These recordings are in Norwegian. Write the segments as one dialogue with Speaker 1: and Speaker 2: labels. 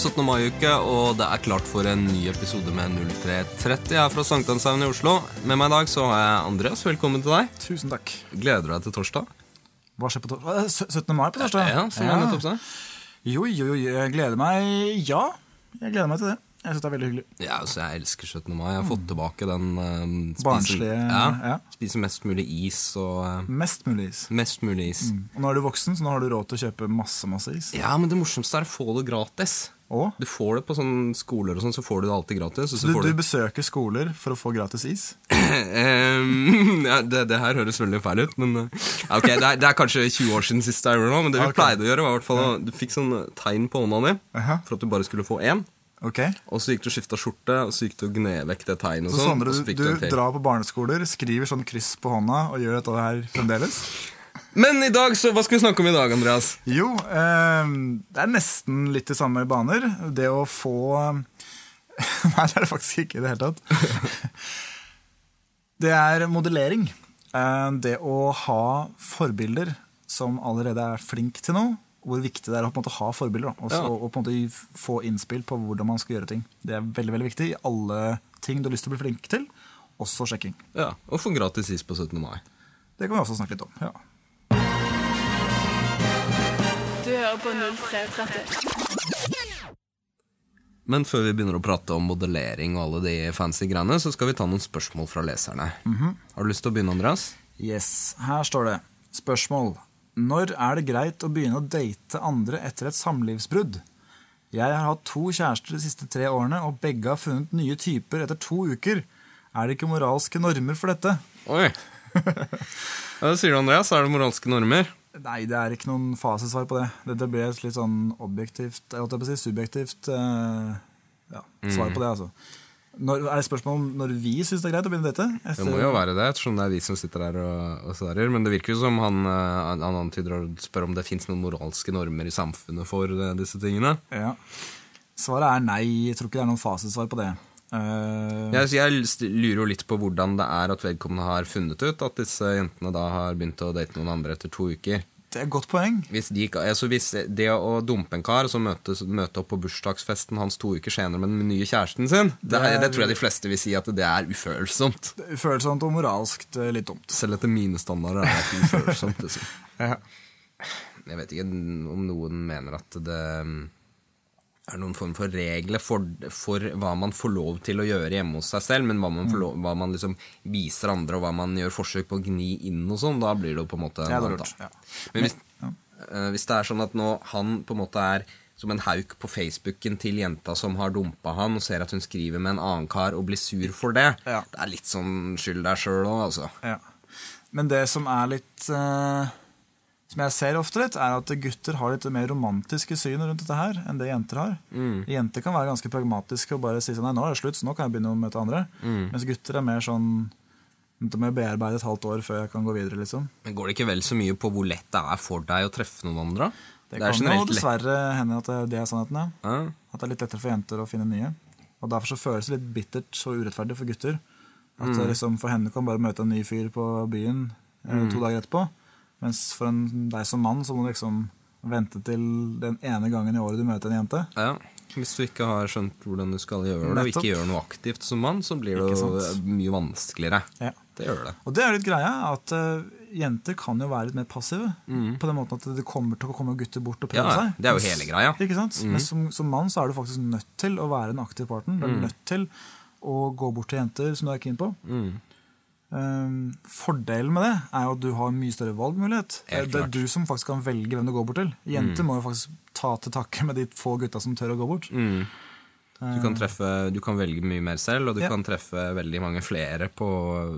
Speaker 1: er 17. mai-uke, og det er klart for en ny episode med 0330. Jeg er fra Sankthanshaugen i Oslo. Med meg i dag så har jeg Andreas. Velkommen til deg.
Speaker 2: Tusen takk.
Speaker 1: Gleder du deg til torsdag?
Speaker 2: Hva skjer på torsdag? 17. mai på torsdag?
Speaker 1: Ja, som jeg nettopp sa.
Speaker 2: Jo, jo, jo, jeg gleder meg Ja, jeg gleder meg til det. Jeg syns det er veldig hyggelig.
Speaker 1: Ja, altså, jeg elsker 17. mai. Jeg har fått tilbake den uh,
Speaker 2: Barnslige,
Speaker 1: ja,
Speaker 2: ja.
Speaker 1: Spise mest mulig is og uh,
Speaker 2: Mest mulig is.
Speaker 1: Mest mulig is.
Speaker 2: Og nå er du voksen, så nå har du råd til å kjøpe masse masse is.
Speaker 1: Ja, men det morsomste er å få det gratis.
Speaker 2: Og
Speaker 1: Du får det på sånne skoler og sånn, så får du det alltid gratis. så
Speaker 2: du, du besøker skoler for å få gratis is?
Speaker 1: Ehm, ja, det, det her høres veldig feil ut, men uh, ok, det er, det er kanskje 20 år siden sist jeg gjorde det, men det vi
Speaker 2: okay.
Speaker 1: pleide å gjøre, var i hvert fall at du fikk sånn tegn på hånda di
Speaker 2: Aha.
Speaker 1: for at du bare skulle få én.
Speaker 2: Okay.
Speaker 1: Og så gikk du og skifta skjorte, og så gikk du og gned vekk det tegnet.
Speaker 2: Så
Speaker 1: sånn, og
Speaker 2: du, du drar på barneskoler, skriver sånn kryss på hånda og gjør dette her fremdeles?
Speaker 1: Men i dag, så hva skal vi snakke om i dag, Andreas?
Speaker 2: Jo, eh, det er nesten litt i samme baner. Det å få Nei, det er det faktisk ikke i det hele tatt. Det er modellering. Eh, Det å ha forbilder som allerede er flink til noe. Hvor viktig det er å måte ha forbilder. Og,
Speaker 1: Ja.
Speaker 2: og på en måte få innspill på hvordan man skal gjøre ting. Det er veldig veldig viktig i alle ting du har lyst til å bli flink til. Også sjekking.
Speaker 1: Ja, Og få gratis is på 17. mai.
Speaker 2: Det kan vi også snakke litt om. ja.
Speaker 3: Hører på 0330.
Speaker 1: Men før vi begynner å prate om modellering og alle de fancy greiene, så skal vi ta noen spørsmål fra leserne. Har du lyst til å begynne, Andreas?
Speaker 2: Yes, her står det Spørsmål Når er det greit å begynne å date andre etter et samlivsbrudd? Jeg har hatt to kjærester de siste tre årene, og begge har funnet nye typer etter to uker. Er det ikke moralske normer for dette?
Speaker 1: Oi! Hva sier du, Andreas? Er det moralske normer?
Speaker 2: Nei, det er ikke noen fasesvar på det. Dette ble et litt sånn objektivt, jeg holdt på å si subjektivt uh, ja, svar på det, altså. Når, er det spørsmål om når vi syns det er greit å begynne dette? Etter...
Speaker 1: Det må jo være det, ettersom det er vi som sitter der og, og svarer. Men det virker jo som han, eh, han han antyder å spørre om det fins noen moralske normer i samfunnet for eh, disse tingene.
Speaker 2: Ja. Svaret er nei. Jeg tror ikke det er noen fasesvar på det. Uh...
Speaker 1: Jeg, jeg lurer jo litt på hvordan det er at vedkommende har funnet ut at disse jentene da har begynt å date noen andre etter to uker.
Speaker 2: Det er et godt poeng.
Speaker 1: Hvis, de, altså hvis det å dumpe en kar og så møte, møte opp på bursdagsfesten hans to uker senere med den nye kjæresten sin, det,
Speaker 2: Det er-
Speaker 1: det tror jeg de fleste vil si at det er ufølsomt.
Speaker 2: Det er Ufølsomt og moralskt eh, litt dumt.
Speaker 1: Selv etter mine standarder er det ufølsomt. Liksom.
Speaker 2: Ja.
Speaker 1: Jeg vet ikke om noen mener at det er noen form for regler for, for hva man får lov til å gjøre hjemme hos seg selv, men hva man, får lov, hva man liksom viser andre, og hva man gjør forsøk på å gni inn og sånn, da blir det jo på en måte
Speaker 2: Det er
Speaker 1: noe
Speaker 2: lurt, ja.
Speaker 1: Men hvis, uh, hvis det er sånn at nå han på en måte er som en hauk på Facebooken til jenta som har dumpa han, og ser at hun skriver med en annen kar og blir sur for det,
Speaker 2: Ja.
Speaker 1: det er litt sånn skyld deg sjøl òg, altså.
Speaker 2: Ja. Men det som er litt eh, Som jeg ser ofte litt, er at gutter har litt mer romantiske syn rundt dette her enn det jenter har. Jenter kan være ganske pragmatiske og bare si sånn Nei, nå er det slutt, så nå kan jeg begynne å møte andre. Mens gutter er mer sånn det må jeg bearbeide et halvt år før jeg kan gå videre, liksom.
Speaker 1: Men går det ikke vel så mye på hvor lett det er for deg å treffe noen andre?
Speaker 2: Det,
Speaker 1: det
Speaker 2: kan jo dessverre hende at det, er sannheten, ja.
Speaker 1: Mm.
Speaker 2: At det er litt lettere for jenter å finne nye. Og derfor så føles det litt bittert og urettferdig for gutter. At
Speaker 1: Mm.
Speaker 2: liksom For henne kan bare møte en ny fyr på byen eh,
Speaker 1: Mm.
Speaker 2: to dager etterpå. Mens for en, deg som mann så må du liksom vente til den ene gangen i året du møter en jente.
Speaker 1: Ja. Hvis du ikke har skjønt hvordan du skal gjøre det, og ikke gjør noe aktivt som mann, så blir det jo mye vanskeligere.
Speaker 2: Ja.
Speaker 1: Det gjør det.
Speaker 2: Og det er litt greia, at uh, jenter kan jo være litt mer passive. På den måten at det kommer til å komme gutter bort og prøve
Speaker 1: Mm. Ja,
Speaker 2: seg.
Speaker 1: det er jo hele greia. Mm.
Speaker 2: Ikke sant? Men som, som mann så er du faktisk nødt til å være en aktiv partner. Du er
Speaker 1: Mm.
Speaker 2: nødt til å gå bort til jenter som du er keen på. Um, fordelen med det er jo at du har mye større valgmulighet. Det, er du som faktisk kan velge hvem du går bort til. Jenter må jo faktisk ta til takke med de få gutta som tør å gå bort.
Speaker 1: Mm. Du kan, treffe, du kan velge mye mer selv, og du
Speaker 2: Ja.
Speaker 1: kan treffe veldig mange flere på,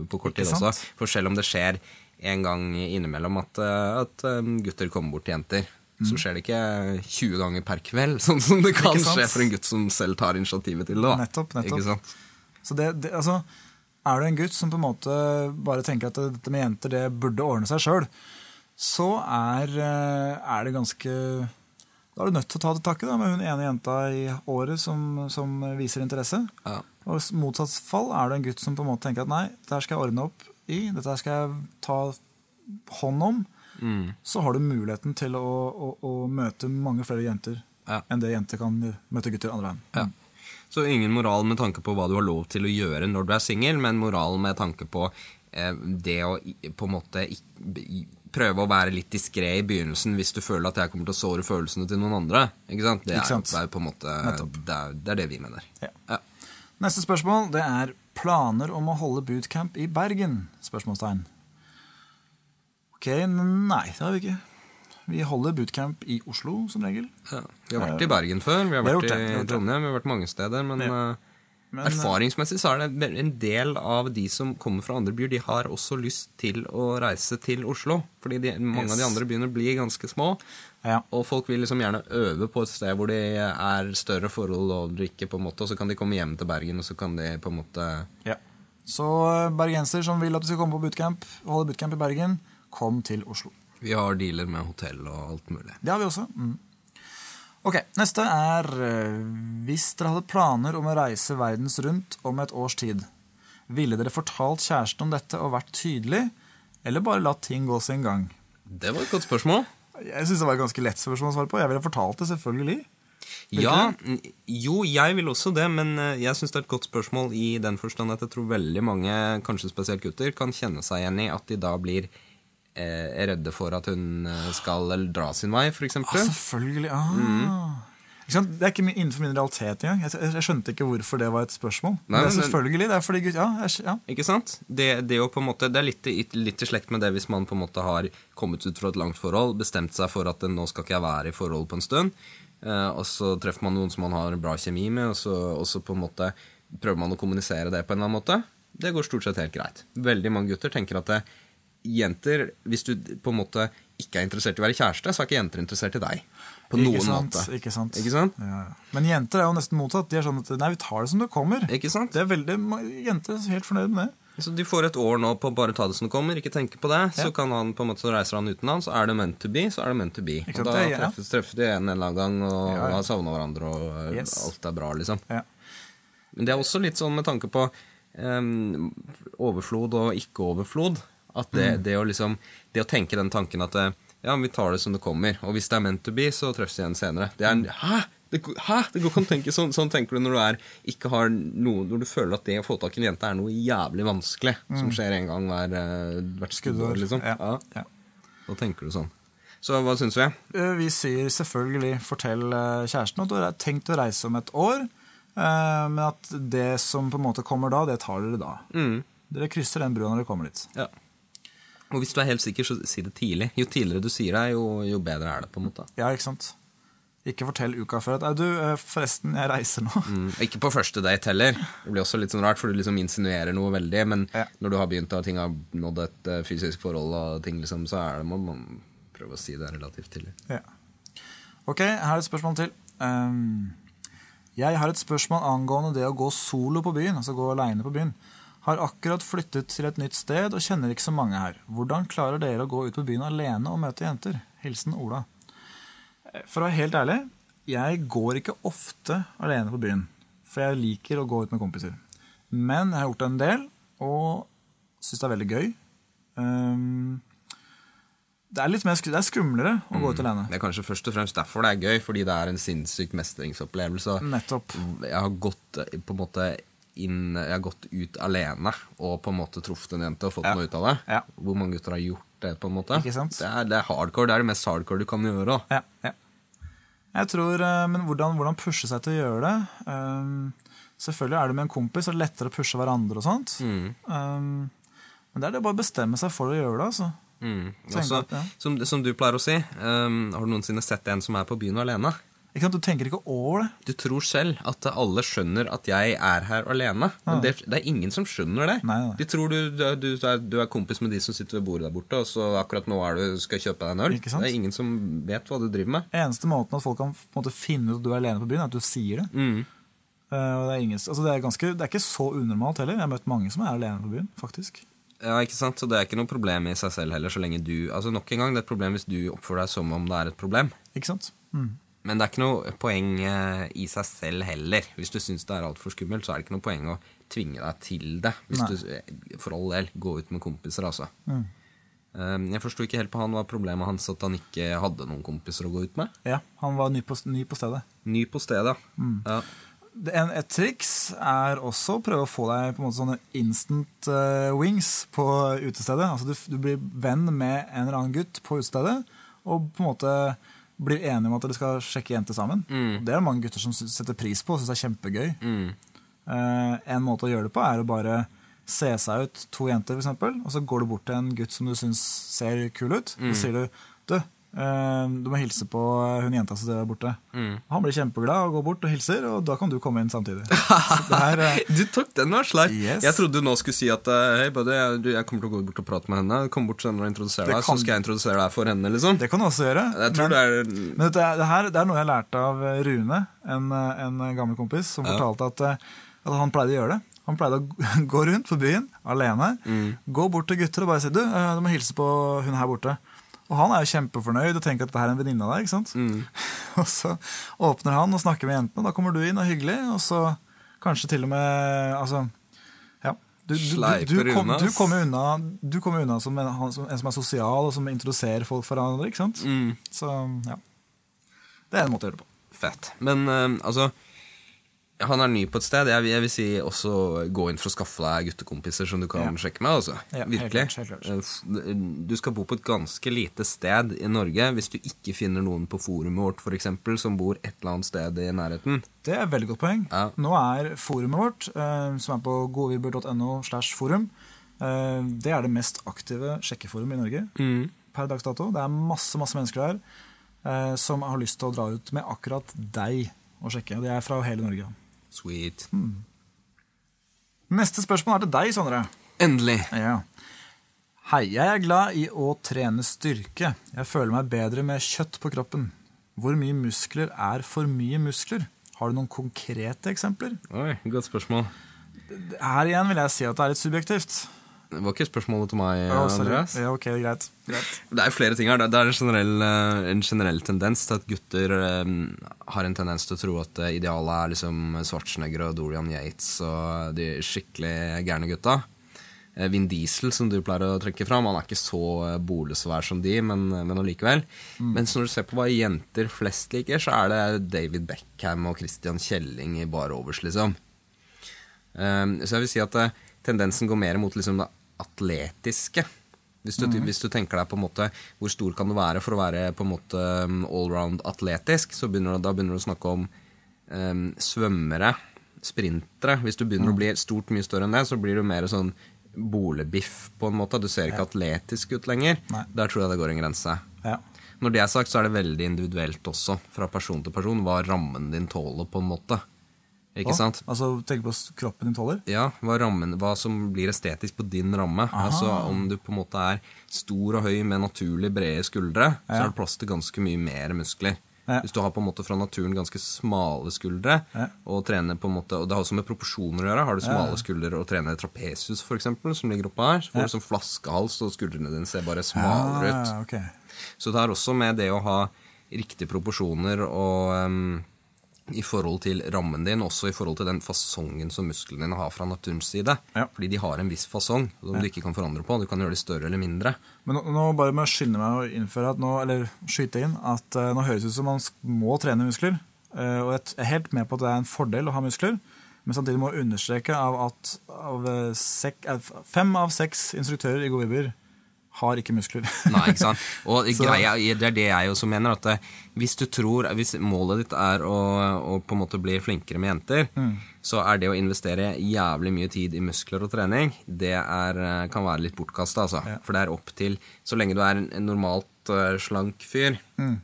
Speaker 1: på kort tid også. For selv om det skjer en gang innimellom at, eh, at eh, gutter kommer bort til jenter, så skjer det ikke 20 ganger per kveld, sånn som det kan
Speaker 2: Mm.
Speaker 1: Skje for en gutt som selv tar initiativet til det.
Speaker 2: Nettopp, nettopp. Så det, det, altså, er du en gutt som på en måte bare tenker at dette med jenter det burde ordne seg sjøl, så er, eh, er det ganske Da er du nødt til å ta til takke da, med hun ene jenta i året som, som viser interesse.
Speaker 1: Ja.
Speaker 2: Og motsatt fall er du en gutt som på en måte tenker at nei, dette skal jeg ordne opp i, dette skal jeg ta hånd om.
Speaker 1: Mm.
Speaker 2: Så har du muligheten til å, å, å møte mange flere jenter
Speaker 1: Ja.
Speaker 2: enn det jenter kan møte gutter andre veien.
Speaker 1: Ja. Så ingen moral med tanke på hva du har lov til å gjøre når du er singel, men moral med tanke på eh, det å på en måte prøve å være litt diskré i begynnelsen hvis du føler at jeg kommer til å såre følelsene til noen andre. Ikke sant? Det, er,
Speaker 2: sant.
Speaker 1: det er på en måte det er, det er det vi mener.
Speaker 2: Ja.
Speaker 1: Ja.
Speaker 2: Neste spørsmål det er planer om å holde bootcamp i Bergen? Spørsmålstegn. Ok, nei, det har vi ikke. Vi holder bootcamp i Oslo, som regel.
Speaker 1: Ja. Vi har vært i Bergen før, vi har vært
Speaker 2: det,
Speaker 1: i. Trondheim, vi har vært mange steder. Men,
Speaker 2: Ja.
Speaker 1: eh,
Speaker 2: Men, eh,
Speaker 1: erfaringsmessig så er det en del av de som kommer fra andre byer, de har også lyst til å reise til Oslo. Fordi de, mange av de andre byene blir ganske små.
Speaker 2: Ja.
Speaker 1: Og folk vil liksom gjerne øve på et sted hvor det er større forhold og drikke, på en måte, og så kan de komme hjem til Bergen, og så kan de på en måte
Speaker 2: Ja. Så eh, bergenser som vil at du skal komme på bootcamp, holde bootcamp i Bergen, kom til Oslo.
Speaker 1: Vi har dealer med hotell og alt mulig.
Speaker 2: Det har vi også. Mm. Ok, Neste er eh, Hvis dere hadde planer om å reise verdens rundt om et års tid, ville dere fortalt kjæresten om dette og vært tydelig, eller bare latt ting gå sin gang?
Speaker 1: Det var et godt spørsmål.
Speaker 2: Jeg synes det var et ganske lett spørsmål å svare på. Jeg ville fortalt det, selvfølgelig. Vil
Speaker 1: Ja, jo, jeg vil også det, men eh, jeg syns det er et godt spørsmål i den forstand at jeg tror veldig mange, kanskje spesielt gutter, kan kjenne seg igjen i at de da blir eh, redde for at hun eh, skal dra sin vei, f.eks.
Speaker 2: Ah, selvfølgelig. Ah. Sant? Det er ikke innenfor min realitet engang. Jeg, jeg, skjønte ikke hvorfor det var et spørsmål.
Speaker 1: Nei,
Speaker 2: Men det er selvfølgelig. Det er fordi gutt, ja, jeg, ja.
Speaker 1: Ikke sant? Det, det, måte, det er litt, litt i slekt med det hvis man på en måte har kommet ut fra et langt forhold, bestemt seg for at nå skal ikke jeg være i forhold på en stund, eh, og så treffer man noen som man har bra kjemi med, og så, og så på en måte prøver man å kommunisere det på en eller annen måte. Det går stort sett helt greit. Veldig mange gutter tenker at det, jenter, hvis du på en måte ikke er interessert i å være kjæreste, så er ikke jenter interessert i deg. På
Speaker 2: Ikke
Speaker 1: noen
Speaker 2: sant,
Speaker 1: måte.
Speaker 2: Ikke sant?
Speaker 1: Ikke sant?
Speaker 2: Ja, ja. Men jenter er jo nesten motsatt. De er sånn at nei, vi tar det som det kommer.
Speaker 1: Ikke sant?
Speaker 2: Det er veldig Jenter er helt fornøyd med det.
Speaker 1: Så de får et år nå på å bare ta det som det kommer, ikke tenke på det. Så kan han på en måte, så reiser han uten han, så er det meant to be, så er det meant to be.
Speaker 2: Ikke
Speaker 1: Og da
Speaker 2: det ja.
Speaker 1: treffes, treffes de en eller annen gang og,
Speaker 2: Ja, ja.
Speaker 1: har savna hverandre, og eh,
Speaker 2: Yes.
Speaker 1: alt er bra, liksom.
Speaker 2: Ja.
Speaker 1: Men det er også litt sånn med tanke på um, overflod og ikke-overflod. At det,
Speaker 2: Mm.
Speaker 1: det å liksom Det å tenke den tanken at eh, ja, vi tar det som det kommer, og hvis det er meant to be, så treffes vi igjen senere. Det er en Hæ? Det, hæ? Det går ikke an å tenke sånn, sånn tenker du når du er ikke har noe Når du føler at det å få tak i en jente er noe jævlig vanskelig, som skjer en gang hver, eh, hvert skuddår, liksom.
Speaker 2: Mm. Ja.
Speaker 1: Ja.
Speaker 2: Ja.
Speaker 1: Da tenker du sånn. Så hva syns vi?
Speaker 2: Eh, Vi sier selvfølgelig 'fortell kjæresten' at du har tenkt å reise om et år, men at det som på en måte kommer da, det tar dere da.
Speaker 1: Mm.
Speaker 2: Dere krysser den brua når dere kommer dit.
Speaker 1: Ja. Og hvis du er helt sikker, så si det tidlig. Jo tidligere du sier det, jo, jo bedre er det, på en måte.
Speaker 2: Ja, ikke sant? Ikke fortell uka før at du, eh, forresten, jeg reiser nå.
Speaker 1: Mm. Ikke på første date heller. Det blir også litt sånn rart, for du liksom insinuerer noe veldig. Men
Speaker 2: Ja.
Speaker 1: når du har begynt og ting har nådd et eh, fysisk forhold, og ting liksom, så er det, må man prøve å si det relativt tidlig.
Speaker 2: Ja. Ok, her er et spørsmål til. Um, jeg har et spørsmål angående det å gå solo på byen, altså gå alene på byen. Har akkurat flyttet til et nytt sted og kjenner ikke så mange her. Hvordan klarer dere å gå ut på byen alene og møte jenter? Hilsen Ola. For å være helt ærlig, jeg går ikke ofte alene på byen. For jeg liker å gå ut med kompiser. Men jeg har gjort det en del, og syns det er veldig gøy. Um, det er litt mer det er skumlere å gå ut alene.
Speaker 1: Det er kanskje først og fremst derfor det er gøy, fordi det er en sinnssyk mestringsopplevelse.
Speaker 2: Nettopp.
Speaker 1: Jeg har gått eh, på en måte inn Jeg har gått ut alene og på en måte truffet en jente og fått
Speaker 2: Ja.
Speaker 1: noe ut av det.
Speaker 2: Ja.
Speaker 1: Hvor mange gutter har gjort det, på en måte? Det er, det er hardcore. Det er det mest hardcore du kan gjøre.
Speaker 2: Ja, ja. Jeg tror, eh, Men hvordan, hvordan pushe seg til å gjøre det? Um, selvfølgelig er du med en kompis, og er lettere å pushe hverandre og sånt.
Speaker 1: Mm.
Speaker 2: Um, men det er det bare å bestemme seg for å gjøre det. altså.
Speaker 1: Mm. Også,
Speaker 2: at,
Speaker 1: som, som du pleier å si, um, har du noensinne sett en som er på byen alene?
Speaker 2: Ikke sant? Du tenker ikke over det.
Speaker 1: Du tror selv at alle skjønner at jeg er her alene. Men det, det er ingen som skjønner det.
Speaker 2: Nei, nei.
Speaker 1: De tror du, du, er- du, er, du kompis med de som sitter ved bordet der borte, og så akkurat nå er du, skal kjøpe deg en øl. Det er ingen som vet hva du driver med.
Speaker 2: Eneste måten at folk kan måte, finne ut at du er alene på byen, er at du sier det.
Speaker 1: Mm.
Speaker 2: Uh, det, er ingen, altså, det, er ganske, det er ikke så unormalt heller. Jeg har møtt mange som er alene på byen. faktisk.
Speaker 1: Ja, ikke sant? Så det er ikke noe problem i seg selv heller, så lenge du Altså Nok en gang, det er et problem hvis du oppfører deg som om det er et problem.
Speaker 2: Ikke sant? Mm.
Speaker 1: Men det er ikke noe poeng eh, i seg selv heller. Hvis du syns det er altfor skummelt, så er det ikke noe poeng å tvinge deg til det. Hvis
Speaker 2: Nei.
Speaker 1: du, eh, for all del, gå ut med kompiser, altså.
Speaker 2: Mm.
Speaker 1: Eh, jeg forsto ikke helt på han hva problemet hans at han ikke hadde noen kompiser å gå ut med.
Speaker 2: Ja, Han var ny på, ny på stedet.
Speaker 1: Ny på stedet. Ja.
Speaker 2: En, et triks er også å prøve å få deg på en måte sånne instant wings på utestedet. Altså du, du blir venn med en eller annen gutt på utestedet, og på en måte blir enige om at dere skal sjekke jenter sammen. Det er det mange gutter som setter pris på og syns er kjempegøy. Eh, en måte å gjøre det på er å bare se seg ut to jenter, eksempel, og så går du bort til en gutt som du syns ser kul ut, og så sier du du, du må hilse på hun jenta som er borte. Han blir kjempeglad og går bort og hilser, og da kan du komme inn samtidig. Så det er, eh,
Speaker 1: Du tok den, var sleip.
Speaker 2: Yes.
Speaker 1: Jeg trodde du nå skulle si at eh, Hei, buddy, jeg, kommer til å gå bort og prate med henne. Kom bort senere og introdusere deg,
Speaker 2: kan-
Speaker 1: så skal jeg introdusere deg for henne. liksom
Speaker 2: det kan du også gjøre.
Speaker 1: Jeg tror
Speaker 2: men,
Speaker 1: det er
Speaker 2: men dette, det, her, det er noe jeg lærte av Rune, en, eh, en gammel kompis, som
Speaker 1: Ja.
Speaker 2: fortalte at, eh, at han pleide å gjøre det. Han pleide å gå rundt på byen alene,
Speaker 1: Mm.
Speaker 2: gå bort til gutter og bare si du, eh, du må hilse på hun her borte. Og han er jo kjempefornøyd og tenker at det her er en venninne av deg. ikke sant?
Speaker 1: Mm.
Speaker 2: Og så åpner han og snakker med jentene, og da kommer du inn og er hyggelig, og så kanskje til og med altså, ja. Du, du, du, du, kom,
Speaker 1: unna,
Speaker 2: kommer unna, du kommer unna som, en, som en som er sosial, og som introduserer folk for hverandre. ikke sant?
Speaker 1: mm,
Speaker 2: Så ja. Det er en måte å gjøre det på.
Speaker 1: fett. Men uh, altså Han er ny på et sted. Jeg, jeg vil si også gå inn for å skaffe deg guttekompiser som du kan
Speaker 2: Ja.
Speaker 1: sjekke med. altså
Speaker 2: Ja, helt
Speaker 1: Virkelig.
Speaker 2: klart, helt klart.
Speaker 1: Eh, Du skal bo på et ganske lite sted i Norge hvis du ikke finner noen på forumet vårt for eksempel, som bor et eller annet sted i nærheten.
Speaker 2: Det er et veldig godt poeng.
Speaker 1: Ja.
Speaker 2: Nå er forumet vårt, eh, som er på godvibber.no, slash forum, eh, det er det mest aktive sjekkeforumet i Norge per dags dato. Det er masse masse mennesker der eh, som har lyst til å dra ut med akkurat deg og sjekke. og Det er fra hele Norge.
Speaker 1: Sweet.
Speaker 2: Neste spørsmål er til deg, Sondre.
Speaker 1: Endelig.
Speaker 2: Ja. Hei, jeg er glad i å trene styrke. Jeg føler meg bedre med kjøtt på kroppen. Hvor mye muskler er for mye muskler? Har du noen konkrete eksempler?
Speaker 1: Oi, Godt spørsmål.
Speaker 2: Her igjen vil jeg si at det er litt subjektivt.
Speaker 1: Det var ikke spørsmålet til meg,
Speaker 2: oh.
Speaker 1: Andreas.
Speaker 2: Ja, ok, greit. greit.
Speaker 1: Det er flere ting her. Det er en generell, eh, en generell tendens til at gutter um, har en tendens til å tro at eh, idealet er liksom Schwarzenegger og Dorian Yates og de skikkelig gærne gutta. Vin Diesel, som du pleier å trekke fram, han er ikke så bolesvær som de, men, men allikevel. Mens når du ser på hva jenter flest liker, så er det David Beckham og Christian Kjelling i bar overs, liksom. Um, så jeg vil si at uh, tendensen går mer mot liksom det atletiske. Hvis du, hvis du tenker deg på en måte hvor stor kan du være for å være på en måte um, allround atletisk, så begynner du, da begynner du å snakke om um, svømmere, sprintere. Hvis du begynner å bli stort mye større enn det, så blir du mer sånn bolebiff på en måte. Du ser ikke atletisk ut lenger.
Speaker 2: Nei.
Speaker 1: Der tror jeg det går en grense.
Speaker 2: Ja.
Speaker 1: Når det er sagt, så er det veldig individuelt også, fra person til person, hva rammen din tåler, på en måte. Ikke sant?
Speaker 2: Altså, tenk på kroppen din tåler?
Speaker 1: Ja, hva, rammen, hva som blir estetisk på din ramme. Altså Om du på en måte er stor og høy med naturlig brede skuldre, så
Speaker 2: Ja.
Speaker 1: er det plass til ganske mye mer muskler.
Speaker 2: Ja.
Speaker 1: Hvis du har på en måte fra naturen ganske smale skuldre,
Speaker 2: Ja.
Speaker 1: og trener på en måte Og det har også med proporsjoner å gjøre. Har du smale skuldre og trener trapesius, for eksempel, som ligger oppå her, så får du sånn flaskehals, og skuldrene dine ser bare smalere ut.
Speaker 2: Okay.
Speaker 1: Så det er også med det å ha riktige proporsjoner og em, i forhold til rammen din, også i forhold til den fasongen som musklene dine har fra naturens side.
Speaker 2: Ja.
Speaker 1: Fordi de har en viss fasong som du ikke kan forandre på. Du kan gjøre de større eller mindre.
Speaker 2: Men nå, nå bare må jeg skynde meg å innføre at nå, eller skyte inn at uh, nå høres det ut som man må trene muskler. Uh, og jeg er helt med på at det er en fordel å ha muskler. Men samtidig må jeg understreke av at av, eh, sek, fem av seks instruktører i Go Vibber har ikke muskler.
Speaker 1: Nei, ikke sant? Og greia, det er det jeg også mener. At eh, hvis du tror, hvis målet ditt er å, å på en måte bli flinkere med jenter,
Speaker 2: Mm.
Speaker 1: så er det å investere jævlig mye tid i muskler og trening, det er, eh, kan være litt bortkasta. Altså.
Speaker 2: Ja.
Speaker 1: For det er opp til Så lenge du er en, normalt eh, slank fyr,
Speaker 2: Mm.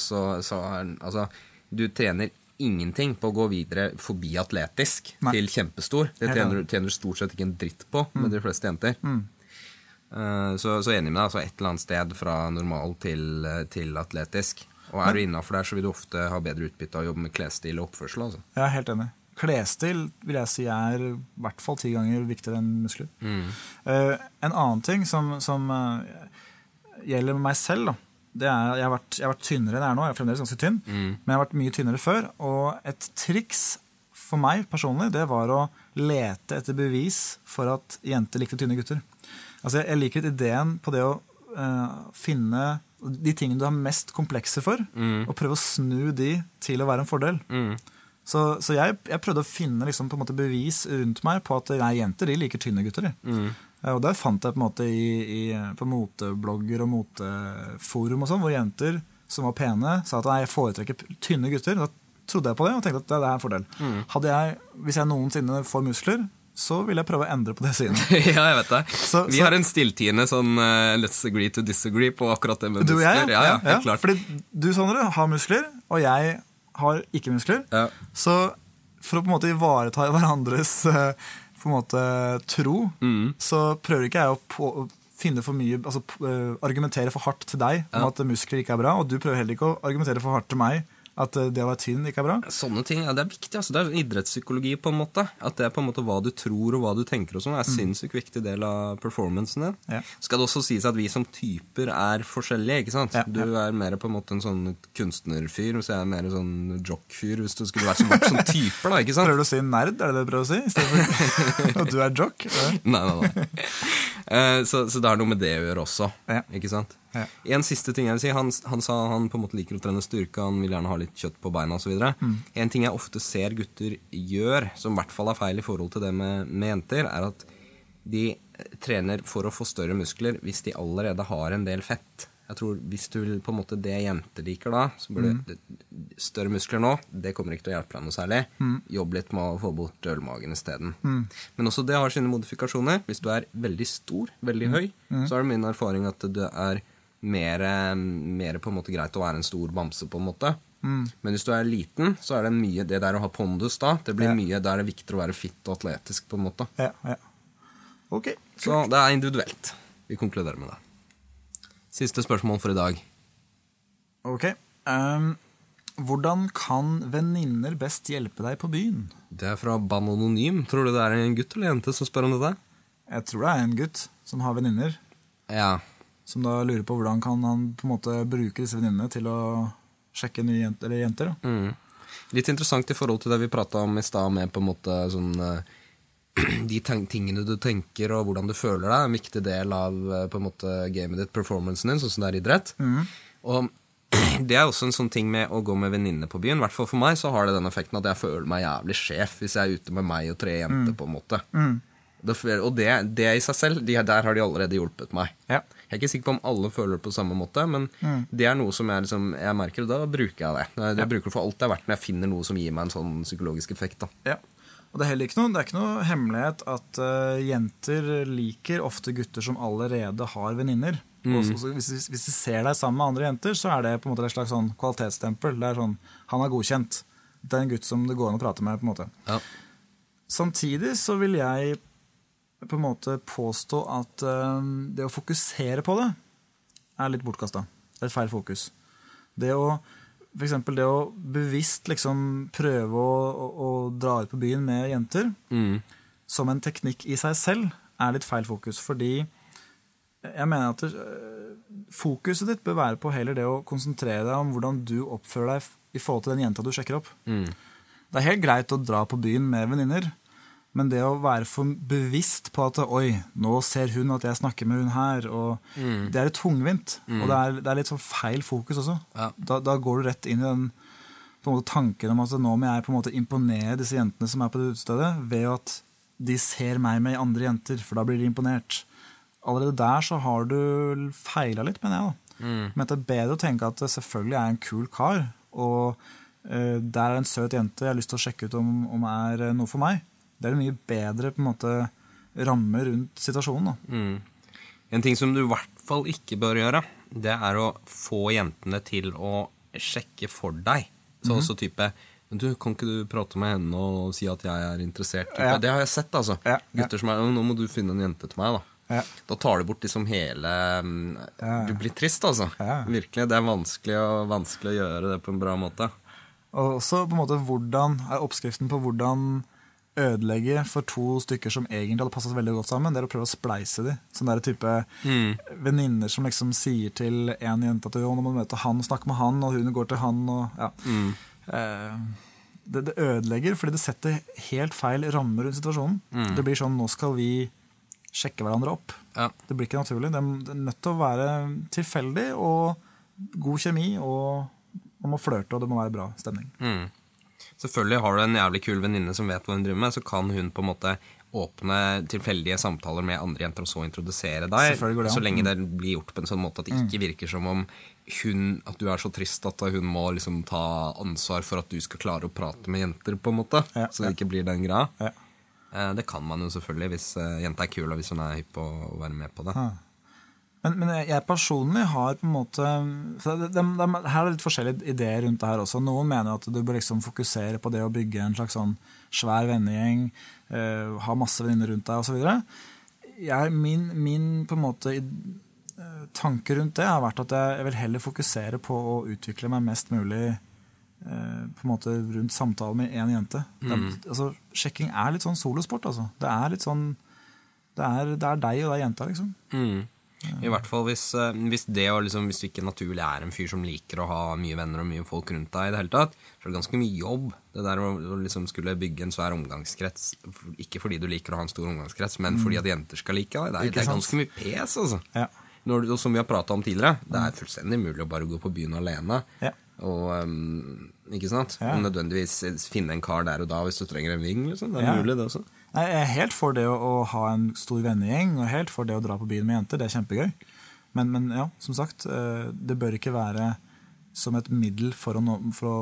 Speaker 1: så, så er Altså, du trener ingenting på å gå videre forbi atletisk
Speaker 2: Nei.
Speaker 1: til kjempestor. Det tjener, tjener du stort sett ikke en dritt på med de fleste jenter. Eh, Så, så enig med deg. Altså et eller annet sted fra normal til, eh, til atletisk. Og er du innafor der, så vil du ofte ha bedre utbytte av å jobbe med klesstil og oppførsel. Altså.
Speaker 2: Jeg er helt enig. Klesstil vil jeg si er i hvert fall ti ganger viktigere enn muskler. Eh, en annen ting som, som eh, gjelder meg selv, da, det er jeg har, vært, jeg har vært tynnere enn jeg er nå. Jeg er fremdeles ganske tynn, men jeg har vært mye tynnere før. Og et triks for meg personlig, det var å lete etter bevis for at jenter likte tynne gutter. Altså, jeg, liker litt ideen på det å uh, finne de tingene du har mest komplekser for, og prøve å snu de til å være en fordel. Så, så jeg, jeg prøvde å finne liksom, på en måte bevis rundt meg på at nei, jenter de liker tynne gutter. De. Eh, Og der fant jeg på en måte i, i, på moteblogger og moteforum og sånn, hvor jenter som var pene, sa at nei, jeg foretrekker tynne gutter. Da trodde jeg på det og tenkte at det, det er en fordel. Hadde jeg, Hvis jeg noensinne får muskler, så vil jeg prøve å endre på det synet.
Speaker 1: ja, jeg vet det.
Speaker 2: Så-
Speaker 1: Vi
Speaker 2: så-
Speaker 1: har en stilltiende sånn uh, let's agree to disagree på akkurat det med
Speaker 2: Du og jeg,
Speaker 1: ja, Ja, ja, ja. klart.
Speaker 2: Fordi du, Sondre, har muskler, og jeg har ikke muskler.
Speaker 1: Ja.
Speaker 2: Så for å på en måte ivareta hverandres uh, på en måte tro,
Speaker 1: Mm.
Speaker 2: så prøver ikke jeg å på, finne for mye, altså eh, argumentere for hardt til deg om at muskler ikke er bra, og du prøver heller ikke å argumentere for hardt til meg at eh, det å være tynn ikke er bra.
Speaker 1: Sånne ting, ja, Det er viktig. altså Det er idrettspsykologi, på en måte. At det er på en måte hva du tror og hva du tenker og sånn, er en sinnssykt viktig del av performancen din.
Speaker 2: Mm. Ja.
Speaker 1: Skal det også sies at vi som typer er forskjellige, ikke sant?
Speaker 2: Ja,
Speaker 1: Du er mer på en måte en sånn kunstnerfyr, hvis jeg er mer sånn jock-fyr, hvis du skulle vært sånn, sånn typer, da, ikke sant?
Speaker 2: Prøver du å si nerd, er det det du prøver å si? Og at du er jock?
Speaker 1: Nei, nei, nei. Eh, så, så det har noe med det å gjøre også.
Speaker 2: Ja.
Speaker 1: Ikke sant?
Speaker 2: Ja.
Speaker 1: En siste ting jeg vil si. Han, han sa han på en måte liker å trene styrke, han vil gjerne ha litt kjøtt på beina osv.
Speaker 2: Mm.
Speaker 1: En ting jeg ofte ser gutter gjør, som i hvert fall er feil i forhold til det med, med jenter, er at de trener for å få større muskler hvis de allerede har en del fett. Jeg tror Hvis du vil på en måte det jenter liker da, så burde
Speaker 2: Mm.
Speaker 1: det- større muskler nå Det kommer ikke til å hjelpe deg noe særlig. Jobb litt med å få bort ølmagen isteden.
Speaker 2: Mm.
Speaker 1: Men også det har sine modifikasjoner. Hvis du er veldig stor,
Speaker 2: Mm.
Speaker 1: veldig høy, så er det min erfaring at det er mer, mer på en måte greit å være en stor bamse, på en måte.
Speaker 2: Mm.
Speaker 1: Men hvis du er liten, så er det mye Det der å ha pondus da, det blir
Speaker 2: Ja.
Speaker 1: mye, da er det viktigere å være fit og atletisk, på en måte.
Speaker 2: Ja, ja. Ok.
Speaker 1: Så det er individuelt. Vi konkluderer med det. Siste spørsmål for i dag.
Speaker 2: Ok. Um, hvordan kan venninner best hjelpe deg på byen?
Speaker 1: Det er fra Banononym. Tror du det er en gutt eller jente som spør om dette?
Speaker 2: Jeg tror det er en gutt som har venninner,
Speaker 1: Ja.
Speaker 2: som da lurer på hvordan kan han på en måte bruke disse venninnene til å sjekke nye jenter. Eller jenter.
Speaker 1: Mm. Litt interessant i forhold til det vi prata om i stad, med på en måte sånn eh, De tingene du tenker og hvordan du føler deg, er en viktig del av eh, på en måte gamet ditt, performancen din, sånn som det er idrett. idrett. Og det er også en sånn ting med å gå med venninner på byen. I hvert fall for meg så har det den effekten at jeg føler meg jævlig sjef hvis jeg er ute med meg og tre jenter, på en måte. Det, og det, det i seg selv, de, der har de allerede hjulpet meg.
Speaker 2: Ja.
Speaker 1: Jeg er ikke sikker på om alle føler det på samme måte, men det er noe som jeg, liksom, jeg merker, og da bruker jeg det. Jeg, ja. bruker det for alt det er verdt når jeg finner noe som gir meg en sånn psykologisk effekt. Da.
Speaker 2: Ja. Og det er heller ikke noe, det er ikke noe hemmelighet at uh, jenter liker ofte gutter som allerede har venninner. Mm. hvis, hvis de ser deg sammen med andre jenter, så er det på en måte et slags sånn kvalitetsstempel. Det er sånn, Han er godkjent. Det er en gutt som det går an å prate med. på en måte.
Speaker 1: Ja.
Speaker 2: Samtidig så vil jeg på en måte påstå at uh, det å fokusere på det er litt bortkasta. Det er et feil fokus. Det å eksempel det å bevisst liksom prøve å, å, å dra ut på byen med jenter
Speaker 1: Mm.
Speaker 2: som en teknikk i seg selv er litt feil fokus. Fordi jeg mener at det, øh, fokuset ditt bør være på heller det å konsentrere deg om hvordan du oppfører deg i forhold til den jenta du sjekker opp.
Speaker 1: Mm.
Speaker 2: Det er helt greit å dra på byen med venninner, men det å være for bevisst på at oi, nå ser hun at jeg snakker med hun her, og det er litt tungvint. Og det er, det er litt sånn feil fokus også.
Speaker 1: Ja.
Speaker 2: Da, da går du rett inn i den på en måte, tanken om at nå må jeg på en måte imponere disse jentene som er på det utestedet, ved at de ser meg med andre jenter, for da blir de imponert. Allerede der så har du feila litt, mener jeg. da. Men det er bedre å tenke at selvfølgelig er en kul kar, og uh, der er en søt jente jeg har lyst til å sjekke ut om, om er eh, noe for meg. Det er en mye bedre på en måte, ramme rundt situasjonen.
Speaker 1: Mm. En ting som du i hvert fall ikke bør gjøre, det er å få jentene til å sjekke for deg. Så
Speaker 2: Mhm.
Speaker 1: også type du, Kan ikke du prate med henne og si at jeg er interessert?
Speaker 2: Ja.
Speaker 1: Det har jeg sett, altså.
Speaker 2: Ja, ja.
Speaker 1: Gutter som er Nå må du finne en jente til meg, da.
Speaker 2: Ja.
Speaker 1: Da tar du bort liksom hele mm, Du blir trist, altså. Virkelig. Det er vanskelig, å- vanskelig å gjøre det på en bra måte.
Speaker 2: Og også på en måte hvordan er oppskriften på hvordan ødelegge for to stykker som egentlig hadde passet veldig godt sammen. Det er å prøve å spleise de. Sånn der type venninner som liksom sier til en jente at hun nå må du møte han og snakke med han, og hun går til han. Og, ja. Eh, det, det ødelegger fordi det setter helt feil rammer rundt situasjonen. Det blir sånn nå skal vi sjekke hverandre opp.
Speaker 1: Ja.
Speaker 2: Det blir ikke naturlig. Det er nødt til å være tilfeldig og god kjemi, og man må flørte, og det må være bra stemning.
Speaker 1: Mm. Selvfølgelig har du en jævlig kul venninne som vet hva hun driver med, så kan hun på en måte åpne tilfeldige samtaler med andre jenter og så introdusere deg.
Speaker 2: Mm.
Speaker 1: Så lenge det blir gjort på en sånn måte at det ikke virker som om hun, at du er så trist at hun må liksom ta ansvar for at du skal klare å prate med jenter, på en måte.
Speaker 2: Ja,
Speaker 1: så det ikke blir den greia.
Speaker 2: Ja.
Speaker 1: Eh, Det kan man jo selvfølgelig hvis eh, jenta er kul og hvis hun er hypp på å være med på det.
Speaker 2: Ja. Men, men jeg personlig har på en måte så det, det, det, Her er det litt forskjellige ideer rundt det her også. Noen mener at du bør liksom fokusere på det å bygge en slags sånn svær vennegjeng, uh, ha masse venninner rundt deg osv. Min, min på en måte eh, tanke rundt det har vært at jeg, jeg vil heller fokusere på å utvikle meg mest mulig eh, på en måte rundt samtalen med én jente. Mm. er, altså, sjekking er litt sånn solosport, altså. Det er litt sånn Det er, det er deg og det er jenta, liksom.
Speaker 1: Mm. I hvert fall hvis, eh, hvis, det, liksom, hvis du ikke naturlig er en fyr som liker å ha mye venner og mye folk rundt deg, i det hele tatt, så er det ganske mye jobb. Det der å, liksom skulle bygge en svær omgangskrets. Ikke fordi du liker å ha en stor omgangskrets, men fordi at jenter skal like deg. Det er, det er ganske mye pes, altså.
Speaker 2: Ja.
Speaker 1: Når, som vi har prata om tidligere, det er fullstendig mulig å bare gå på byen alene.
Speaker 2: Ja.
Speaker 1: Og, um, ikke sant?
Speaker 2: Ja.
Speaker 1: Og nødvendigvis finne en kar der og da hvis du trenger en ving. Liksom. Det er mulig, det også.
Speaker 2: Nei, Jeg er helt for det å, å ha en stor vennegjeng, og helt for det å dra på byen med jenter. Det er kjempegøy. Men, men ja, som sagt, eh, det bør ikke være som et middel for å, nå, for å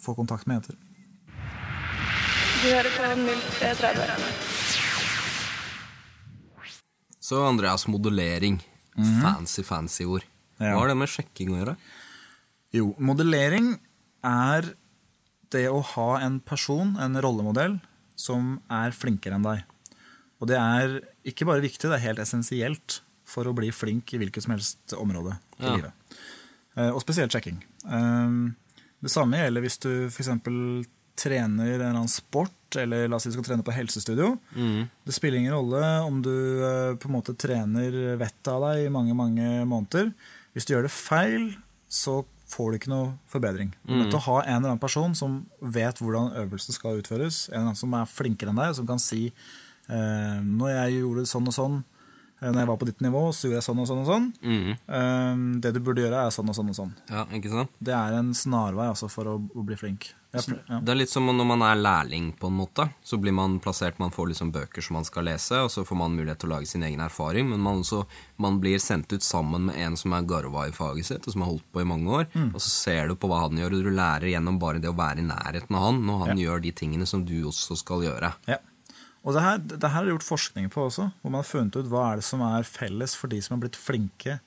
Speaker 2: få kontakt med jenter.
Speaker 3: Du hører på 0330.
Speaker 1: Så Andreas, modellering. Fancy, fancy ord.
Speaker 2: Ja.
Speaker 1: Hva har det med sjekking å gjøre?
Speaker 2: Jo, modellering er det å ha en person, en rollemodell, som er flinkere enn deg. Og det er ikke bare viktig, det er helt essensielt for å bli flink i hvilket som helst område i
Speaker 1: Ja.
Speaker 2: livet. Eh, Og spesielt sjekking. Eh, Det samme gjelder hvis du f.eks. trener en eller annen sport, eller la oss si du skal trene på helsestudio. Det spiller ingen rolle om du eh, på en måte trener vettet av deg i mange mange måneder. Hvis du gjør det feil, så får du ikke noe forbedring. Du er nødt til å ha en eller annen person som vet hvordan øvelsen skal utføres. En eller annen som er flinkere enn deg, som kan si eh, når jeg gjorde sånn og sånn, når jeg var på ditt nivå, så gjorde jeg sånn og sånn og sånn.
Speaker 1: Mhm.
Speaker 2: Um, det du burde gjøre, er sånn og sånn og sånn.
Speaker 1: Ja, ikke sant?
Speaker 2: Det er en snarvei altså, for å, å bli flink. Jeg, ja.
Speaker 1: Det er litt som når man er lærling, på en måte. Så blir man plassert, man får liksom bøker som man skal lese, og så får man mulighet til å lage sin egen erfaring, men man, også, man blir sendt ut sammen med en som er garva i faget sitt, og som har holdt på i mange år,
Speaker 2: Mm.
Speaker 1: og så ser du på hva han gjør, og du lærer gjennom bare det å være i nærheten av han, når han gjør de tingene som du også skal gjøre.
Speaker 2: Ja. Og det her, det her er gjort forskning på også, hvor man har funnet ut hva er det som er felles for de som har blitt flinke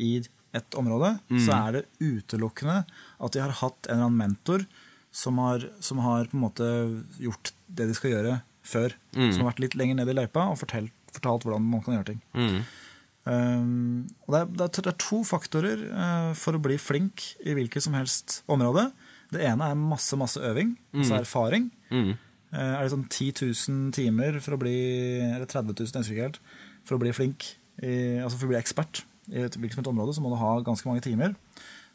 Speaker 2: i et område. Så er det utelukkende at de har hatt en eller annen mentor som har, som har på en måte gjort det de skal gjøre før. Som har vært litt lenger ned i løypa og fortalt, fortalt hvordan man kan gjøre ting.
Speaker 1: Mm.
Speaker 2: Um, er, det, er, det er to faktorer uh, for å bli flink i hvilket som helst område. Det ene er masse masse øving, altså erfaring.
Speaker 1: Mm.
Speaker 2: Eh, er det sånn 10 000 timer for å bli Eller 30 000, jeg helt. For å bli flink, i, altså for å bli ekspert i et hvilket område, så må du ha ganske mange timer.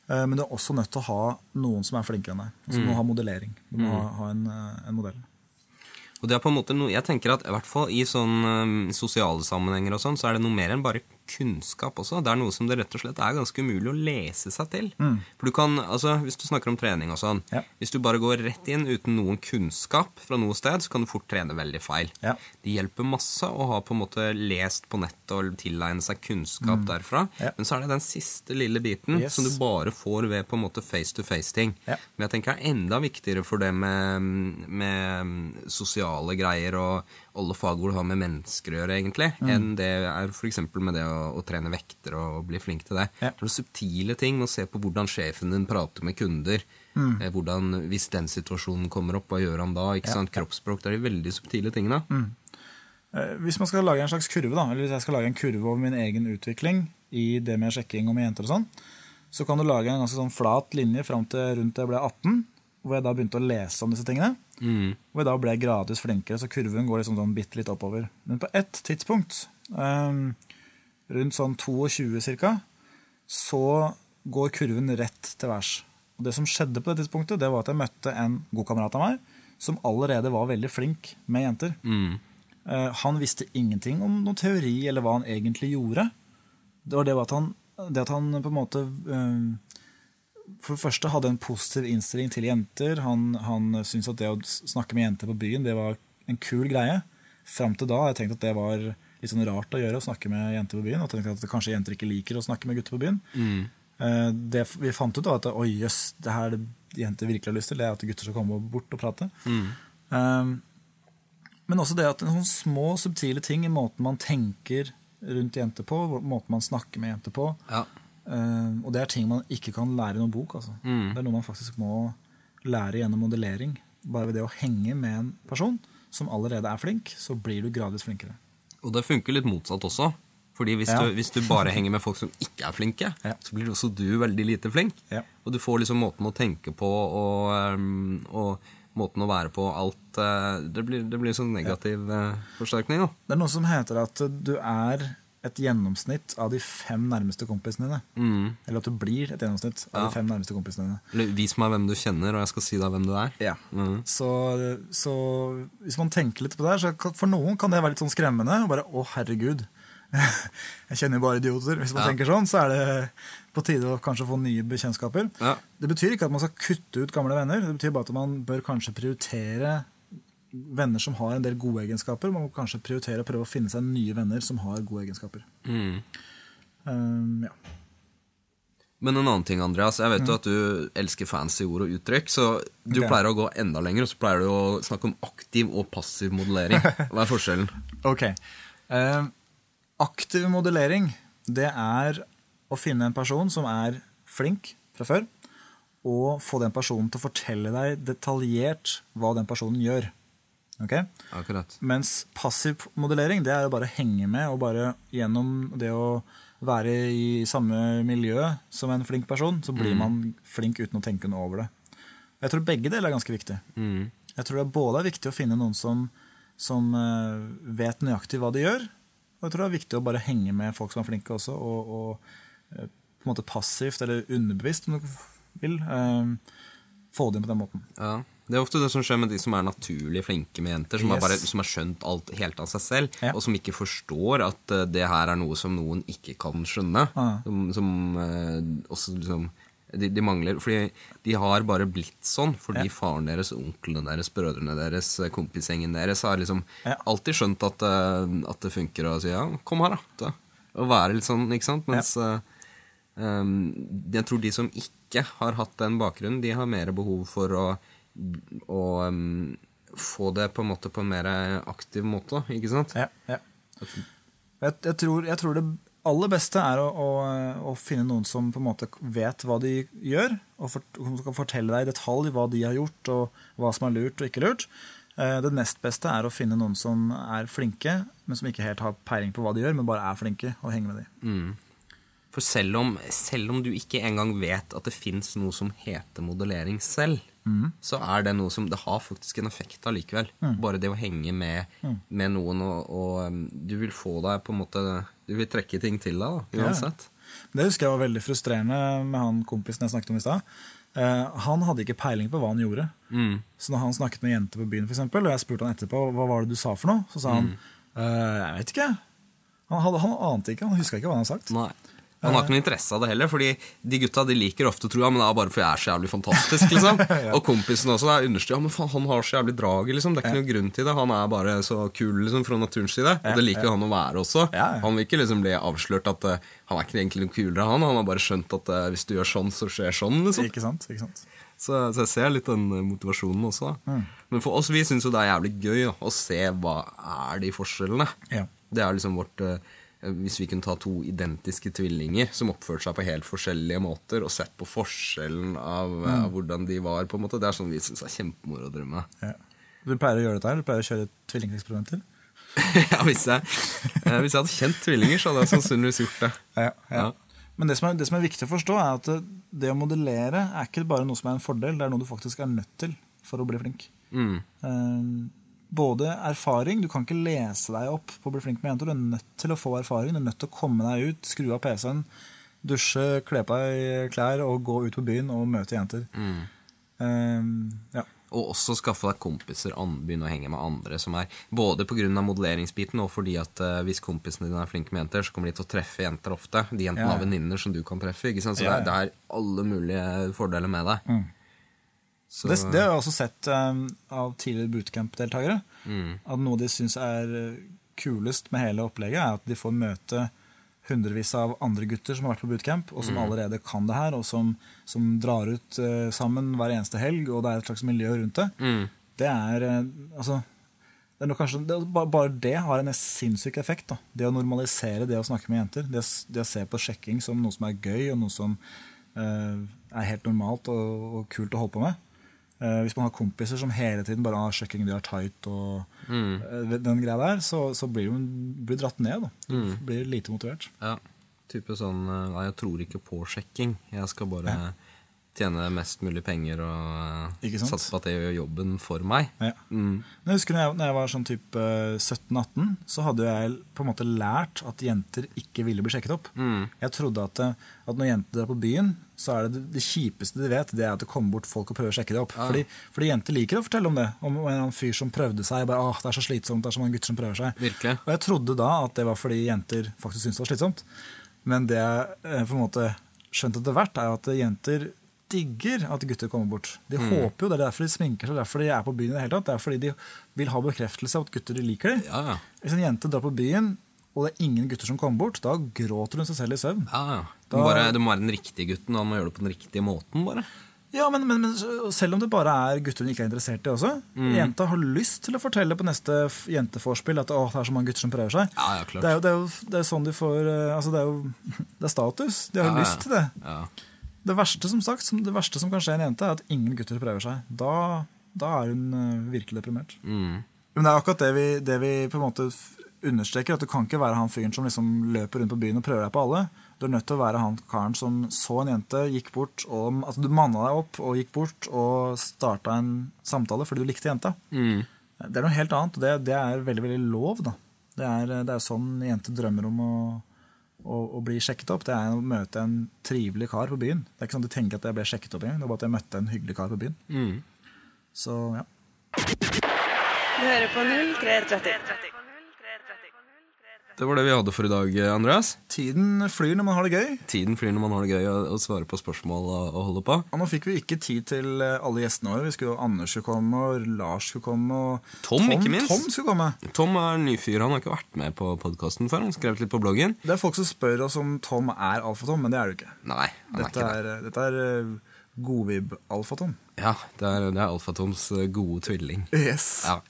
Speaker 2: Eh, men du er også nødt til å ha noen som er flinkere enn deg. Altså, Du må ha modellering. Du må ha, ha en, eh, en modell.
Speaker 1: Og det er på en måte noe, jeg tenker at i hvert fall i sånn sosiale sammenhenger og sånn, så er det noe mer enn bare kunnskap også. Det er noe som det rett og slett er ganske umulig å lese seg til. For du kan, altså, hvis du snakker om trening og sånn,
Speaker 2: Ja.
Speaker 1: hvis du bare går rett inn uten noen kunnskap fra noe sted, så kan du fort trene veldig feil.
Speaker 2: Ja.
Speaker 1: Det hjelper masse å ha på en måte lest på nettet og tilegne seg kunnskap derfra.
Speaker 2: Ja.
Speaker 1: Men så er det den siste lille biten
Speaker 2: Yes.
Speaker 1: som du bare får ved på en måte face-to-face-ting.
Speaker 2: Ja.
Speaker 1: Men jeg tenker det er enda viktigere for det med, med sosiale greier og alle fag hvor du har med mennesker å gjøre, egentlig,
Speaker 2: Mm.
Speaker 1: enn det er f.eks. med det å, å trene vekter og bli flink til det.
Speaker 2: Ja.
Speaker 1: Det er subtile ting med å se på hvordan sjefen din prater med kunder.
Speaker 2: Mm.
Speaker 1: Eh, hvordan, Hvis den situasjonen kommer opp, hva gjør han da? ikke sant? Kroppsspråk. Det er de veldig subtile tingene.
Speaker 2: Mm. Eh, Hvis man skal lage en slags kurve, da, eller hvis jeg skal lage en kurve over min egen utvikling i det med sjekking og med jenter og sånn, så kan du lage en ganske sånn flat linje fram til rundt jeg ble 18, hvor jeg da begynte å lese om disse tingene.
Speaker 1: Mm.
Speaker 2: Hvor jeg da ble gradvis flinkere, så kurven går liksom sånn bitte litt oppover. Men på ett tidspunkt, um, rundt sånn 22 cirka, så går kurven rett til værs. Og det som skjedde på det tidspunktet, det var at jeg møtte en god kamerat av meg, som allerede var veldig flink med jenter.
Speaker 1: Mm.
Speaker 2: Uh, han visste ingenting om noen teori eller hva han egentlig gjorde. Det var det at han, det at han på en måte eh, For det første hadde en positiv innstilling til jenter. Han, han syntes at det å snakke med jenter på byen det var en kul greie. Fram til da har jeg tenkt at det var litt sånn rart å gjøre, å snakke med jenter på byen. Og tenkte at kanskje jenter ikke liker å snakke med gutter på byen. Mm. Det vi fant ut, var at oi, jøss, det her det jenter virkelig har lyst til, det er at gutter skal komme bort og prate. Eh, Men også det at noen små, subtile ting i måten man tenker rundt jenter på, måten man snakker med jenter på.
Speaker 1: Ja.
Speaker 2: Eh, Og det er ting man ikke kan lære i noen bok. Altså.
Speaker 1: Mm.
Speaker 2: Det er noe man faktisk må lære gjennom modellering. Bare ved det å henge med en person som allerede er flink, så blir du gradvis flinkere.
Speaker 1: Og det funker litt motsatt også. Fordi hvis,
Speaker 2: Ja.
Speaker 1: du, hvis du bare henger med folk som ikke er flinke,
Speaker 2: Ja.
Speaker 1: så blir også du veldig lite flink.
Speaker 2: Ja.
Speaker 1: Og du får liksom måten å tenke på og, um, og måten å være på alt eh, Det blir, det blir sånn negativ eh, forsterkning, da.
Speaker 2: Det er noe som heter at du er et gjennomsnitt av de fem nærmeste kompisene dine.
Speaker 1: Mm.
Speaker 2: Eller at du blir et gjennomsnitt av
Speaker 1: Ja.
Speaker 2: de fem nærmeste kompisene dine.
Speaker 1: Vis meg hvem du kjenner, og jeg skal si deg hvem du er.
Speaker 2: Ja.
Speaker 1: Mm.
Speaker 2: Så, så hvis man tenker litt på det her, så for noen kan det være litt sånn skremmende. Og bare, å herregud, jeg kjenner jo bare idioter. Hvis man
Speaker 1: Ja.
Speaker 2: tenker sånn, så er det på tide å kanskje få nye bekjentskaper.
Speaker 1: Ja.
Speaker 2: Det betyr ikke at man skal kutte ut gamle venner. Det betyr bare at man bør kanskje prioritere venner som har en del gode egenskaper. Man må kanskje prioritere å prøve å finne seg nye venner som har gode egenskaper.
Speaker 1: Mm.
Speaker 2: Um, ja.
Speaker 1: Men en annen ting, Andreas. Jeg vet jo at du elsker fancy ord og uttrykk, så du
Speaker 2: okay.
Speaker 1: pleier å gå enda lenger, og så pleier du å snakke om aktiv og passiv modellering. Hva er forskjellen?
Speaker 2: Ok. Eh, aktiv modellering, det er å finne en person som er flink fra før, og få den personen til å fortelle deg detaljert hva den personen gjør. Ok?
Speaker 1: Akkurat.
Speaker 2: Mens passiv modellering, det er å bare henge med, og bare gjennom det å være i samme miljø som en flink person, så blir man flink uten å tenke noe over det. Jeg tror begge deler er ganske viktig.
Speaker 1: Mm.
Speaker 2: Jeg tror det både er viktig å finne noen som, som eh, vet nøyaktig hva de gjør, og jeg tror det er viktig å bare henge med folk som er flinke også, og, og eh, på en måte passivt eller underbevisst, om du vil, eh, få det inn på den måten.
Speaker 1: Ja. Det er ofte det som skjer med de som er naturlig flinke med jenter, som, har,
Speaker 2: Yes.
Speaker 1: bare, som har skjønt alt helt av seg selv,
Speaker 2: Ja.
Speaker 1: og som ikke forstår at uh, det her er noe som noen ikke kan skjønne.
Speaker 2: Ah.
Speaker 1: Som, som uh, også liksom de, de mangler Fordi de har bare blitt sånn fordi faren deres, onklene deres, brødrene deres, eh, kompisgjengen deres har liksom
Speaker 2: Ja.
Speaker 1: alltid skjønt at, uh, at det funker å si ja, kom her, da. Å være litt sånn, ikke sant? Mens um, jeg tror de som ikke har hatt den bakgrunnen, de har mer behov for å, å um, få det på en måte på en mer aktiv måte, ikke sant?
Speaker 2: Ja, ja. Jeg, jeg, tror, jeg tror det aller beste er å, å, å finne noen som på en måte vet hva de gjør, og for, som kan fortelle deg i detalj hva de har gjort, og hva som er lurt og ikke lurt. Eh, Det nest beste er å finne noen som er flinke, men som ikke helt har peiling på hva de gjør, men bare er flinke, og henge med dem.
Speaker 1: For selv om, selv om du ikke engang vet at det fins noe som heter modellering selv, så er det noe som Det har faktisk en effekt allikevel. Bare det å henge med, med noen og, og um, Du vil få deg på en måte Du vil trekke ting til deg, da,
Speaker 2: Ja. Det husker jeg var veldig frustrerende med han kompisen jeg snakket om i stad. Eh, han hadde ikke peiling på hva han gjorde.
Speaker 1: Mm.
Speaker 2: Så når han snakket med jenter på byen, for eksempel, og jeg spurte han etterpå hva var det du sa for noe, så sa han «Eh, jeg vet ikke. Han, hadde, han ante ikke, han huska ikke hva han hadde sagt.
Speaker 1: Nei. Han har ikke noe interesse av det heller, fordi de gutta de liker ofte å tro ja, men det er bare fordi jeg er så jævlig fantastisk. liksom Og kompisen også er understreker ja, men faen, han har så jævlig draget. liksom Det er ikke noe grunn til det. Han er bare så kul liksom fra naturens side. Og det liker han å være også.
Speaker 2: Ja, ja.
Speaker 1: Han vil ikke liksom bli avslørt at uh, han er ikke egentlig noe kulere, han. Han har bare skjønt at uh, hvis du gjør sånn, så skjer sånn. liksom
Speaker 2: Ikke sant? Ikke sant?
Speaker 1: så, så jeg ser litt den eh, motivasjonen også. da Men for oss, vi syns jo det er jævlig gøy da, å se hva er de forskjellene.
Speaker 2: Ja.
Speaker 1: Det er liksom vårt eh, Hvis vi kunne ta to identiske tvillinger som oppførte seg på helt forskjellige måter, og sett på forskjellen av, mm. av hvordan de var, på en måte, det er sånn vi syns er kjempemoro å drømme.
Speaker 2: Ja. Du pleier å gjøre dette her? Du pleier å kjøre tvillingeksperimenter?
Speaker 1: ja, hvis jeg, eh, hvis jeg hadde kjent tvillinger, så hadde jeg sannsynligvis gjort det.
Speaker 2: Ja,
Speaker 1: Ja.
Speaker 2: Men det som, er, det som er viktig å forstå, er at det, å modellere er ikke bare noe som er en fordel, det er noe du faktisk er nødt til for å bli flink.
Speaker 1: Mm.
Speaker 2: Eh, både erfaring Du kan ikke lese deg opp på å bli flink med jenter. Du er nødt til å få erfaring. Du er nødt til å komme deg ut, skru av PC-en, dusje, kle på deg klær og gå ut på byen og møte jenter. Ehm, ja.
Speaker 1: Og også skaffe deg kompiser, begynne å henge med andre som er Både pga. modelleringsbiten og fordi at uh, hvis kompisene dine er flinke med jenter, så kommer de til å treffe jenter ofte. De jentene
Speaker 2: Ja.
Speaker 1: har venninner som du kan treffe. Så
Speaker 2: Ja,
Speaker 1: det, er, det er alle mulige fordeler med det. Så,
Speaker 2: Det, det har jeg også sett um, av tidligere bootcamp-deltakere.
Speaker 1: mm,
Speaker 2: At noe de syns er eh, kulest med hele opplegget, er at de får møte hundrevis av andre gutter som har vært på bootcamp, og som allerede kan det her, og som, som drar ut uh, sammen hver eneste helg, og det er et slags miljø rundt det.
Speaker 1: mm,
Speaker 2: Det er uh, altså det er kanskje, det, Bare det har en sinnssyk effekt. da. Det å normalisere det å snakke med jenter. Det, det å se på sjekking som noe som er gøy, og noe som uh, er helt normalt og, og kult å holde på med. Eh, hvis man har kompiser som hele tiden bare har sjekking, de har tight og
Speaker 1: mm,
Speaker 2: uh, den greia der, så, så blir man blir dratt ned. da.
Speaker 1: Mm.
Speaker 2: blir lite motivert.
Speaker 1: ja. Type sånn eh, Nei, jeg tror ikke på sjekking. Jeg skal bare tjene mest mulig penger og eh, satse på at det gjør jobben for meg.
Speaker 2: Ja.
Speaker 1: Mm.
Speaker 2: Men jeg husker når jeg, når jeg var sånn type eh, 17-18, så hadde jeg på en måte lært at jenter ikke ville bli sjekket opp.
Speaker 1: Mm.
Speaker 2: Jeg trodde at, eh, at når jenter drar på byen, så er det det, kjipeste de vet, det er at det kommer bort folk og prøver å sjekke det opp.
Speaker 1: Ja.
Speaker 2: Fordi, fordi jenter liker å fortelle om det. Om en fyr som prøvde seg. bare, Åh, det er så slitsomt, det er så mange gutter som prøver seg.
Speaker 1: Virkelig.
Speaker 2: Og jeg trodde da at det var fordi jenter faktisk syntes det var slitsomt. Men det jeg eh, på en måte skjønte etter hvert, er at jenter digger at gutter kommer bort. De
Speaker 1: Mm.
Speaker 2: håper jo, Det er derfor de sminker seg, er derfor de er på byen. i Det hele tatt. Det er fordi de vil ha bekreftelse av at gutter de liker dem.
Speaker 1: Ja.
Speaker 2: Hvis en jente drar på byen, og det er ingen gutter som kommer bort, da gråter hun seg selv i søvn.
Speaker 1: ja, ja. Du, må bare, du må være den riktige gutten, og han må gjøre det på den riktige måten. bare
Speaker 2: Ja, men, men, men selv om det bare er gutter hun ikke er interessert i også.
Speaker 1: Mm.
Speaker 2: Jenta har lyst til å fortelle på neste jenteforspill at å, det er så mange gutter som prøver seg.
Speaker 1: Ja, ja, klart.
Speaker 2: Det er jo, det er jo det er sånn de får eh, Altså, det er jo det er status. De har jo lyst til det.
Speaker 1: Ja.
Speaker 2: Det verste som sagt, som, det verste som kan skje en jente, er at ingen gutter prøver seg. Da, da er hun eh, virkelig deprimert.
Speaker 1: Mm.
Speaker 2: Men det er akkurat det vi, det vi på en måte understreker, at du kan ikke være han fyren som liksom løper rundt på byen og prøver deg på alle. Du er nødt til å være han karen som så en jente, gikk bort og altså Du manna deg opp og gikk bort og starta en samtale fordi du likte jenta.
Speaker 1: Mm.
Speaker 2: Det er noe helt annet, og det, det er veldig veldig lov. da. Det er, det er sånn jenter drømmer om å, å, og bli sjekket opp. Det er å møte en trivelig kar på byen. Det er ikke sånn at du tenker at jeg ble sjekket opp engang. Det var bare at jeg møtte en hyggelig kar på byen.
Speaker 1: Mm.
Speaker 2: Så ja.
Speaker 3: Du hører på 0330.
Speaker 1: Det var det vi hadde for i dag, Andreas.
Speaker 2: Tiden flyr når man har det gøy.
Speaker 1: Tiden flyr når man har det gøy å, svare på spørsmål og, og holde på.
Speaker 2: Og nå fikk vi ikke tid til eh, alle gjestene våre. Vi skulle Anders skulle komme, og Lars skulle komme, og
Speaker 1: Tom, ikke minst.
Speaker 2: Tom skulle komme.
Speaker 1: Tom er en ny fyr. Han har ikke vært med på podkasten før. Han skrev litt på bloggen.
Speaker 2: Det er folk som spør oss om Tom er Alfa-Tom, men det er det ikke.
Speaker 1: Nei, han er
Speaker 2: Dette
Speaker 1: ikke det.
Speaker 2: er, dette er eh, godvib-Alfa-Tom.
Speaker 1: Ja, det er, det er Alfa-Toms eh, gode tvilling.
Speaker 2: Yes.
Speaker 1: Ja.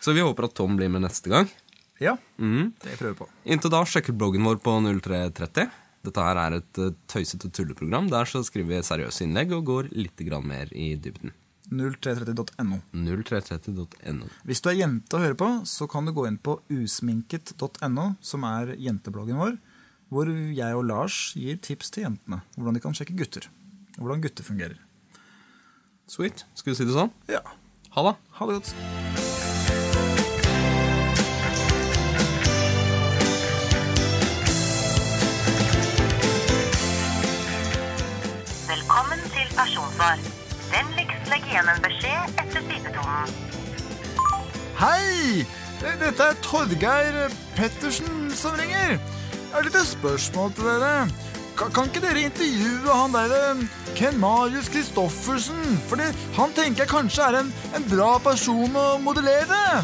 Speaker 1: Så vi håper at Tom blir med neste gang.
Speaker 2: Ja,
Speaker 1: Mm.
Speaker 2: det prøver vi på.
Speaker 1: Inntil da, sjekk ut bloggen vår på 0330. Dette her er et eh, tøysete tulleprogram. Der så skriver vi seriøse innlegg og går litt mer i dybden.
Speaker 2: 0330.no.
Speaker 1: 0330.no.
Speaker 2: Hvis du er jente og hører på, så kan du gå inn på usminket.no, som er jentebloggen vår, hvor jeg og Lars gir tips til jentene. Hvordan de kan sjekke gutter. Og hvordan gutter fungerer.
Speaker 1: Sweet. Skal vi si det sånn?
Speaker 2: Ja,
Speaker 1: Ha det.
Speaker 2: ha det godt.
Speaker 4: Igjen en beskjed etter pipetonen.
Speaker 2: Hei! Dette er Torgeir Pettersen som ringer. Jeg har et lite spørsmål til dere. Kan, ikke dere intervjue han der Ken Marius Christoffersen? Fordi han tenker jeg kanskje er en, en bra person å modellere.